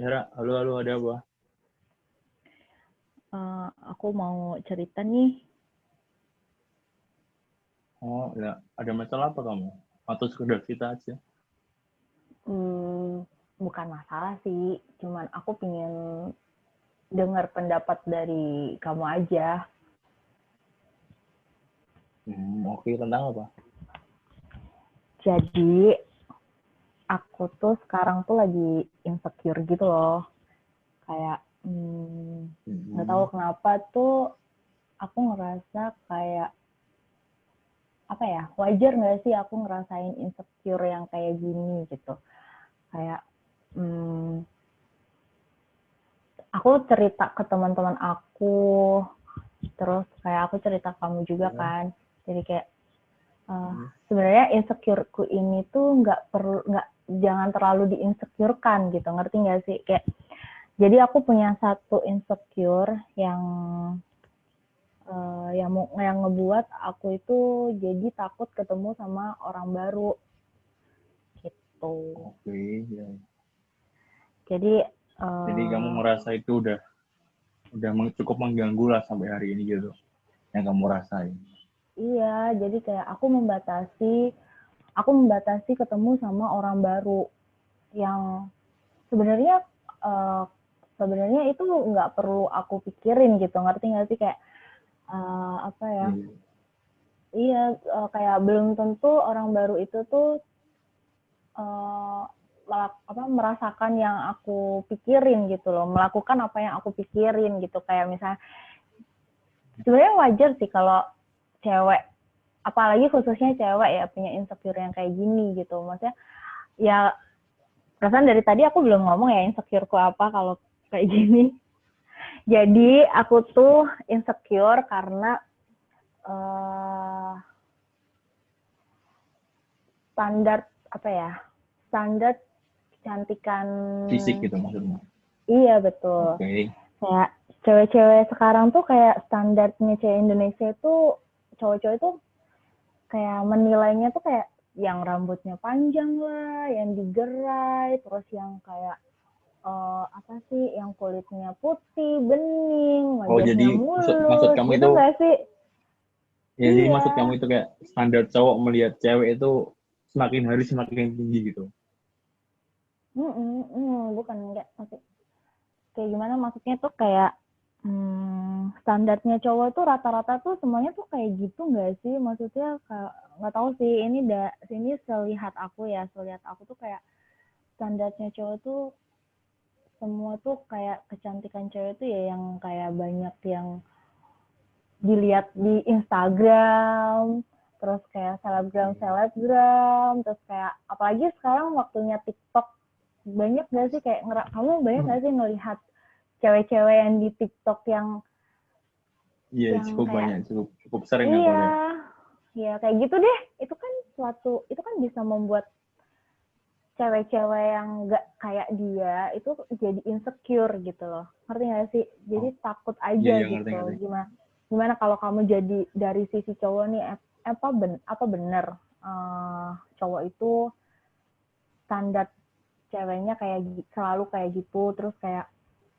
Ya, halo, halo, ada apa? Uh, aku mau cerita nih. Oh, ya. Ada masalah apa kamu? Atau sekedar cerita aja? Hmm, bukan masalah sih. Cuman aku pengen dengar pendapat dari kamu aja. Hmm, oke. Okay. Tentang apa? Jadi, aku tuh sekarang tuh lagi insecure gitu loh. Kayak, hmm, nggak hmm. tahu kenapa tuh aku ngerasa kayak apa ya wajar nggak sih aku ngerasain insecure yang kayak gini gitu kayak hmm, aku cerita ke teman-teman aku terus kayak aku cerita kamu juga iya. kan jadi kayak uh, sebenarnya insecureku ini tuh nggak perlu nggak jangan terlalu diinsecurekan gitu ngerti nggak sih kayak jadi aku punya satu insecure yang uh, yang yang ngebuat aku itu jadi takut ketemu sama orang baru gitu. Oke, okay, ya. Jadi uh, jadi kamu merasa itu udah udah cukup mengganggu lah sampai hari ini gitu yang kamu rasain. Iya, jadi kayak aku membatasi aku membatasi ketemu sama orang baru yang sebenarnya uh, sebenarnya itu nggak perlu aku pikirin gitu. Ngerti nggak sih? Kayak uh, apa ya? Hmm. iya uh, kayak belum tentu orang baru itu tuh uh, apa merasakan yang aku pikirin gitu loh. Melakukan apa yang aku pikirin gitu. Kayak misalnya sebenarnya wajar sih kalau cewek apalagi khususnya cewek ya punya insecure yang kayak gini gitu maksudnya ya perasaan dari tadi aku belum ngomong ya insecureku apa kalau kayak gini jadi aku tuh insecure karena uh, standar apa ya? Standar kecantikan fisik gitu maksudnya. Iya betul. Okay. Kayak cewek-cewek sekarang tuh kayak standarnya cewek Indonesia itu cowok-cowok itu kayak menilainya tuh kayak yang rambutnya panjang lah, yang digerai, terus yang kayak uh, apa sih yang kulitnya putih, bening, oh, jadi mulus, maksud, maksud kamu gitu itu sih? Ya, iya. jadi maksud kamu itu kayak standar cowok melihat cewek itu semakin hari semakin tinggi gitu. Mm -mm, mm, bukan enggak maksud kayak gimana maksudnya tuh kayak hmm, standarnya cowok tuh rata-rata tuh semuanya tuh kayak gitu nggak sih? Maksudnya nggak tahu sih ini da sini selihat aku ya selihat aku tuh kayak standarnya cowok tuh semua tuh kayak kecantikan cewek tuh ya yang kayak banyak yang dilihat di Instagram, terus kayak selebgram selebgram, terus kayak apalagi sekarang waktunya TikTok banyak gak sih? Kayak ngerak kamu banyak gak sih ngelihat cewek-cewek yang di TikTok yang Iya, cukup kayak, banyak, cukup cukup sering Iya. Iya, kayak gitu deh. Itu kan suatu itu kan bisa membuat cewek-cewek yang gak kayak dia itu jadi insecure gitu loh ngerti gak sih jadi oh. takut aja yeah, yeah, gitu ngerti, ngerti. gimana gimana kalau kamu jadi dari sisi cowok nih eh, apa ben apa bener uh, cowok itu standar ceweknya kayak selalu kayak gitu terus kayak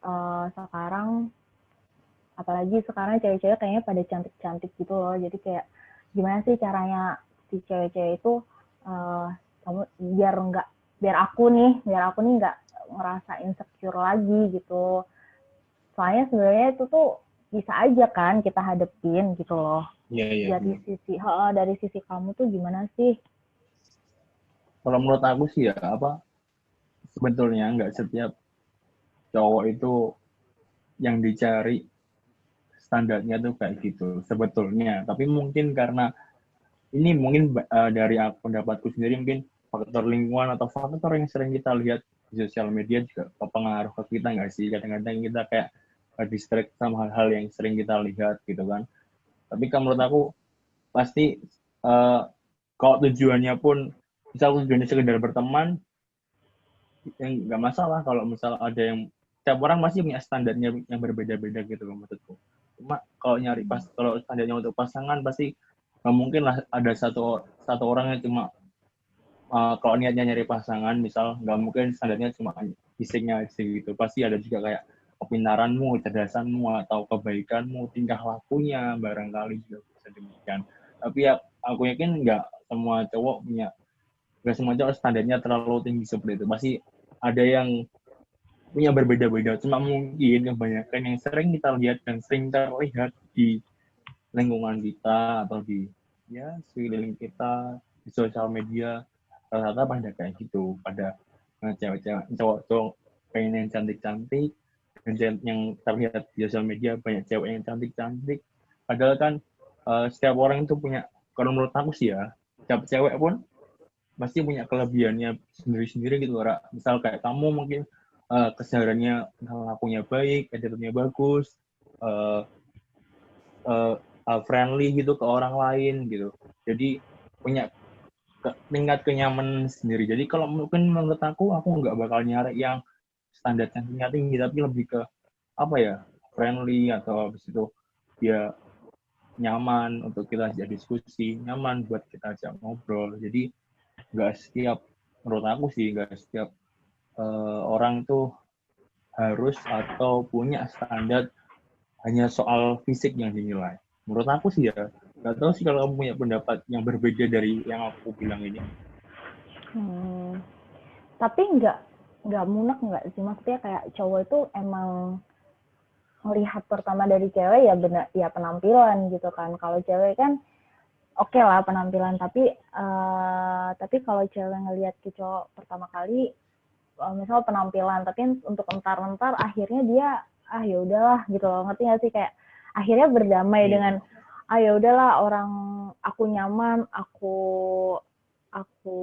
uh, sekarang apalagi sekarang cewek-cewek kayaknya pada cantik-cantik gitu loh jadi kayak gimana sih caranya si cewek-cewek itu uh, kamu biar nggak biar aku nih biar aku nih nggak ngerasa insecure lagi gitu soalnya sebenarnya itu tuh bisa aja kan kita hadepin gitu loh Iya, iya. Dari ya. sisi, ha, dari sisi kamu tuh gimana sih? Kalau menurut aku sih ya apa sebetulnya nggak setiap cowok itu yang dicari standarnya tuh kayak gitu sebetulnya. Tapi mungkin karena ini mungkin uh, dari pendapatku sendiri mungkin faktor lingkungan atau faktor yang sering kita lihat di sosial media juga berpengaruh ke kita nggak sih? Kadang-kadang kita kayak distract sama hal-hal yang sering kita lihat gitu kan. Tapi kalau menurut aku pasti uh, kalau tujuannya pun misal tujuannya sekedar berteman yang nggak masalah kalau misal ada yang setiap orang pasti punya standarnya yang berbeda-beda gitu loh maksudku cuma kalau nyari pas kalau standarnya untuk pasangan pasti nggak mungkin lah ada satu satu orang yang cuma uh, kalau niatnya nyari pasangan misal nggak mungkin standarnya cuma fisiknya gitu pasti ada juga kayak kepintaranmu kecerdasanmu atau kebaikanmu tingkah lakunya barangkali juga bisa demikian. Tapi ya aku yakin nggak semua cowok punya nggak semua cowok standarnya terlalu tinggi seperti itu. Pasti ada yang punya berbeda-beda. Cuma mungkin kebanyakan yang sering kita lihat dan sering terlihat di lingkungan kita atau di ya sekeliling kita di sosial media rata-rata pada kayak gitu. Pada cewek-cewek cowok-cowok pengen yang cantik-cantik dan yang terlihat di sosial media banyak cewek yang cantik-cantik. Padahal kan uh, setiap orang itu punya kalau menurut aku sih ya setiap cewek pun pasti punya kelebihannya sendiri-sendiri gitu Ra. misal kayak kamu mungkin uh, kesehariannya lakunya baik, attitude-nya bagus, uh, uh, uh, friendly gitu ke orang lain gitu. Jadi punya ke, tingkat kenyamanan sendiri. Jadi kalau mungkin menurut aku, aku nggak bakal nyari yang standar cantiknya tinggi, tapi lebih ke apa ya friendly atau habis itu dia nyaman untuk kita ajak diskusi, nyaman buat kita ajak ngobrol. Jadi nggak setiap menurut aku sih nggak setiap uh, orang tuh harus atau punya standar hanya soal fisik yang dinilai. Menurut aku sih ya, nggak tahu sih kalau kamu punya pendapat yang berbeda dari yang aku bilang ini. Hmm, tapi nggak nggak munak nggak sih maksudnya kayak cowok itu emang melihat pertama dari cewek ya benar ya penampilan gitu kan kalau cewek kan oke okay lah penampilan tapi uh, tapi kalau cewek ngelihat ke cowok pertama kali misal penampilan tapi untuk entar-entar akhirnya dia ah ya udahlah gitu loh. Ngerti gak sih? Kayak akhirnya berdamai yeah. dengan ah ya udahlah orang aku nyaman aku aku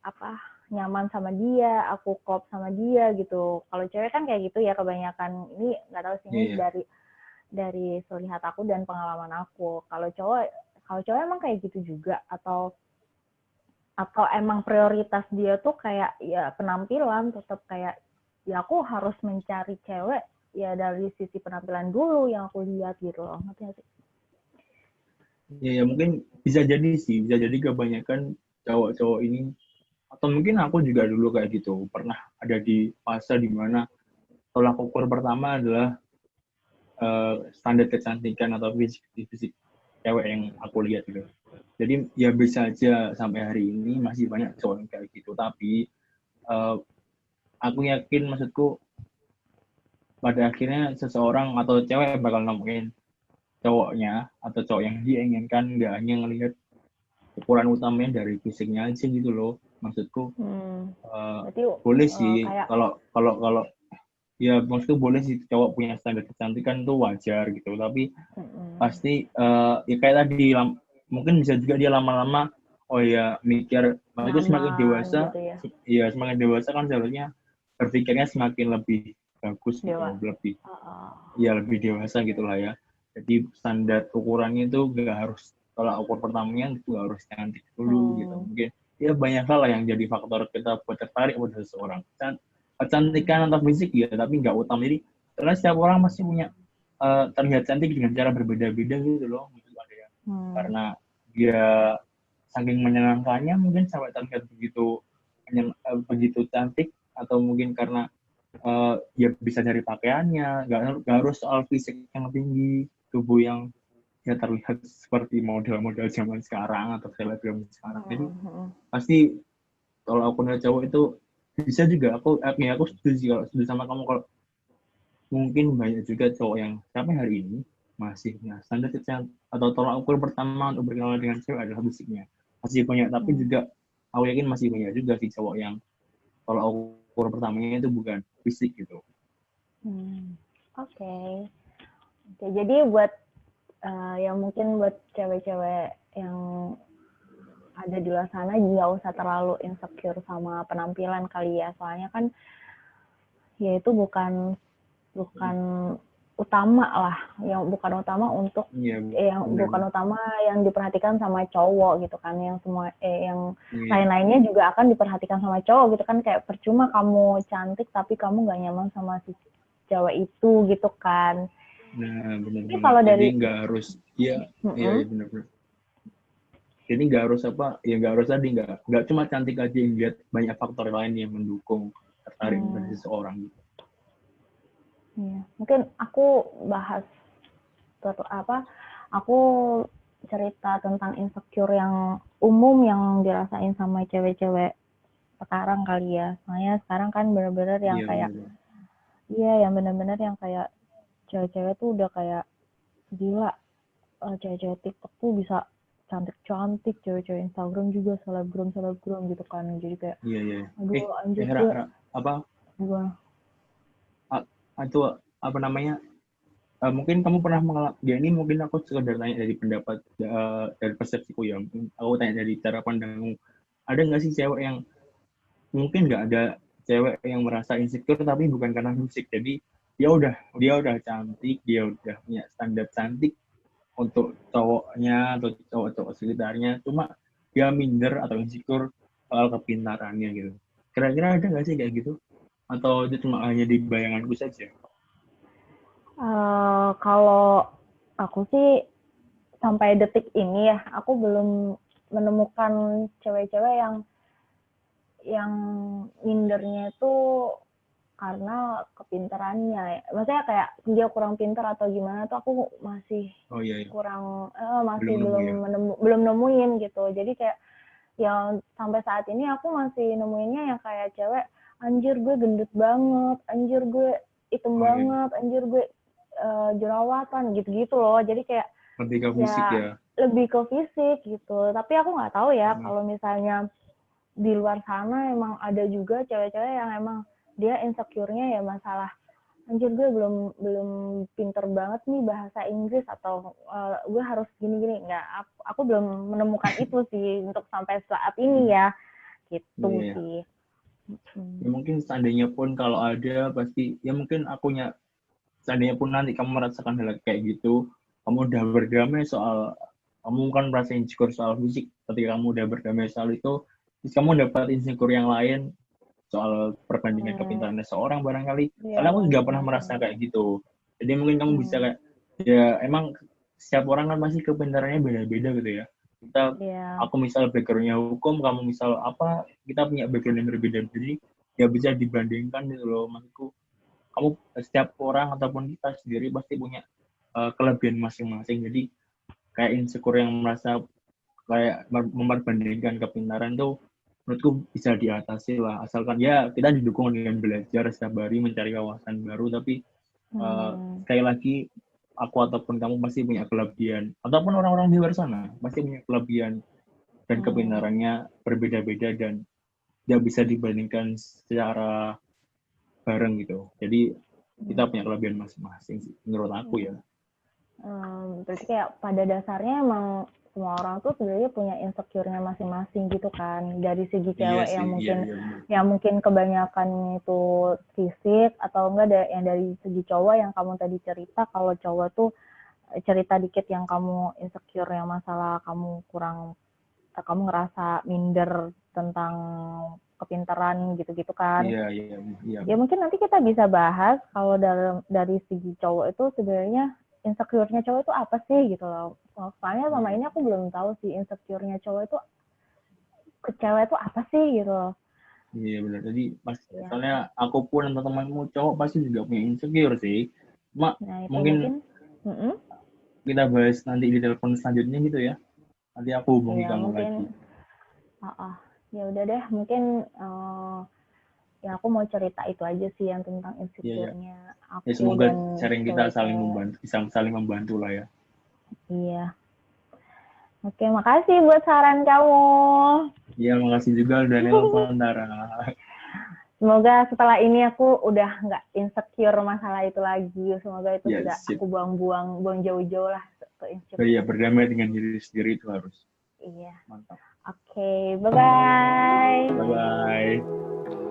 apa nyaman sama dia aku klop sama dia gitu. Kalau cewek kan kayak gitu ya kebanyakan. Ini nggak tahu sih ini yeah. dari dari selihat aku dan pengalaman aku. Kalau cowok kalau cowok emang kayak gitu juga? Atau atau emang prioritas dia tuh kayak ya penampilan tetap kayak ya aku harus mencari cewek ya dari sisi penampilan dulu yang aku lihat gitu loh ngerti gak sih? Ya, ya mungkin bisa jadi sih bisa jadi kebanyakan cowok-cowok ini atau mungkin aku juga dulu kayak gitu pernah ada di fase di mana tolak ukur pertama adalah uh, standar kecantikan atau fisik fisik cewek yang aku lihat gitu jadi ya bisa aja sampai hari ini masih banyak cowok yang kayak gitu tapi uh, aku yakin maksudku pada akhirnya seseorang atau cewek bakal nemuin cowoknya atau cowok yang dia inginkan nggak hanya ngelihat ukuran utamanya dari fisiknya aja gitu loh maksudku hmm. uh, boleh uh, sih kalau kayak... kalau kalau ya maksudku boleh sih cowok punya standar kecantikan tuh wajar gitu tapi hmm. pasti uh, ya kayak tadi mungkin bisa juga dia lama-lama oh ya mikir Mama, itu semakin dewasa gitu ya. ya semakin dewasa kan seharusnya berpikirnya semakin lebih bagus gitu, lebih uh -uh. ya lebih dewasa gitulah ya jadi standar ukurannya itu gak harus kalau ukur pertamanya itu harus cantik dulu hmm. gitu mungkin ya banyak hal lah yang jadi faktor kita buat tertarik pada seseorang kecantikan atau fisik ya tapi nggak utama jadi karena setiap orang pasti punya uh, terlihat cantik dengan cara berbeda-beda gitu loh hmm. karena dia saking menyenangkannya mungkin sampai terlihat begitu uh, begitu cantik atau mungkin karena uh, ya bisa dari pakaiannya nggak, harus soal fisik yang tinggi tubuh yang ya terlihat seperti model-model zaman sekarang atau selebgram sekarang jadi uh-huh. pasti kalau aku lihat cowok itu bisa juga aku aku ya aku setuju kalau setuju sama kamu kalau mungkin banyak juga cowok yang sampai hari ini masih nah standar kecantikan atau tolak ukur pertama untuk berkenalan dengan cewek adalah fisiknya masih banyak tapi hmm. juga aku yakin masih banyak juga sih cowok yang tolak ukur pertamanya itu bukan fisik gitu hmm. oke okay. oke okay, jadi buat uh, yang mungkin buat cewek-cewek yang ada di luar sana nggak usah terlalu insecure sama penampilan kali ya soalnya kan ya itu bukan bukan utama lah yang bukan utama untuk yeah, eh, yang bener. bukan utama yang diperhatikan sama cowok gitu kan yang semua eh yang yeah. lain-lainnya juga akan diperhatikan sama cowok gitu kan kayak percuma kamu cantik tapi kamu gak nyaman sama si cewek itu gitu kan nah benar benar kalau dari nggak harus iya mm -hmm. iya benar-benar jadi nggak harus apa ya nggak harus tadi nggak nggak cuma cantik aja yang lihat banyak faktor lain yang mendukung tertarik Hmm. seseorang gitu. Iya, mungkin aku bahas ter apa? Aku cerita tentang insecure yang umum yang dirasain sama cewek-cewek sekarang kali ya. Soalnya sekarang kan bener-bener yang Iya, kayak bener. iya yang bener-bener yang kayak cewek-cewek tuh udah kayak gila. Eh, cewek-cewek TikTok tuh bisa cantik-cantik, cewek-cewek Instagram juga selebgram selebgram gitu kan. Jadi kayak Iya, iya. aduh Eh, anjir eh, apa gua itu apa namanya? eh, mungkin kamu pernah mengalami ya ini mungkin aku sekedar tanya dari pendapat eh, dari persepsiku ya. Aku tanya dari cara pandangmu. Ada nggak sih cewek yang mungkin nggak ada cewek yang merasa insecure tapi bukan karena musik. Jadi dia udah dia udah cantik, dia udah punya standar cantik untuk cowoknya atau cowok-cowok sekitarnya. Cuma dia minder atau insecure soal kepintarannya gitu. Kira-kira ada nggak sih kayak gitu? Atau itu cuma hanya di bayanganku saja? Eh, kalau aku sih sampai detik ini ya, aku belum menemukan cewek-cewek yang yang mindernya itu karena kepintarannya. Maksudnya kayak dia kurang pintar atau gimana tuh aku masih Oh iya, iya. kurang eh, masih Belum nemu belum ya? menemu- belum nemuin gitu. Jadi kayak yang sampai saat ini aku masih nemuinnya yang kayak cewek anjir gue gendut banget, anjir gue hitam Oh, iya. banget, anjir gue eh, jerawatan gitu-gitu loh. Jadi kayak Lebih ke fisik Ya, ya. lebih ke fisik gitu. Tapi aku nggak tahu ya Hmm. kalau misalnya di luar sana emang ada juga cewek-cewek yang emang dia insecure-nya ya masalah anjir gue belum belum pinter banget nih bahasa Inggris atau eh, gue harus gini-gini nggak aku, aku belum menemukan itu sih untuk sampai saat ini ya gitu Iya. sih Hmm. Ya mungkin seandainya pun kalau ada pasti ya mungkin akunya seandainya pun nanti kamu merasakan hal kayak gitu, kamu udah berdamai soal kamu kan merasa insecure soal fisik, ketika kamu udah berdamai soal itu, terus kamu dapat insecure yang lain soal perbandingan Hmm. kepintaran seorang barangkali. Iya, Karena aku nggak pernah merasa kayak gitu. Jadi mungkin kamu bisa Hmm. kayak ya emang setiap orang kan pasti kepintarannya beda-beda gitu ya. Kita Iya. aku misal backgroundnya hukum, kamu misal apa, kita punya background yang berbeda. Jadi ya bisa dibandingkan gitu loh. Maksudku, kamu setiap orang ataupun kita sendiri pasti punya uh, kelebihan masing-masing. Jadi kayak insecure yang merasa kayak memperbandingkan kepintaran tuh menurutku bisa diatasi lah. Asalkan ya kita didukung dengan belajar setiap hari mencari kawasan baru. Tapi uh, Hmm. sekali lagi aku ataupun kamu pasti punya kelebihan. Ataupun orang-orang di luar sana pasti punya kelebihan dan Hmm. kepintarannya berbeda-beda dan tidak bisa dibandingkan secara bareng gitu. Jadi kita punya kelebihan masing-masing sih menurut aku ya. Hmm, berarti kayak pada dasarnya emang semua orang tuh sebenarnya punya insecure-nya masing-masing gitu kan. Dari segi cewek iya yang sih mungkin iya, iya, yang mungkin kebanyakan itu fisik atau enggak ada yang dari segi cowok yang kamu tadi cerita kalau cowok tuh eh, cerita dikit yang kamu insecure yang masalah kamu kurang eh, kamu ngerasa minder tentang kepintaran gitu-gitu kan. Iya iya iya. Ya mungkin nanti kita bisa bahas kalau dalam dari segi cowok itu sebenarnya insecure-nya cowok itu apa sih gitu loh. Soalnya selama ini aku belum tahu sih insecure-nya cowok itu ke cewek itu apa sih gitu loh. iya benar jadi pas Iya. soalnya aku pun atau temanmu cowok pasti juga punya insecure sih. Cuma Nah, Mungkin- mungkin, kita bahas nanti di telepon selanjutnya gitu ya. Nanti aku hubungi Iya, kamu mungkin. lagi. Ah, ah. ya udah deh mungkin eh, ya aku mau cerita itu aja sih yang tentang insecure-nya aku ya semoga sharing kita saling membantu bisa saling membantu lah ya Iya. Oke, makasih buat saran kamu. Iya, makasih juga udah nelpon Tara. Semoga setelah ini aku udah nggak insecure masalah itu lagi. Semoga itu Ya, sip. aku buang-buang, buang jauh-jauh lah ke insecure. Iya, berdamai dengan diri sendiri itu harus. Iya. Mantap. Oke, bye-bye. Bye-bye.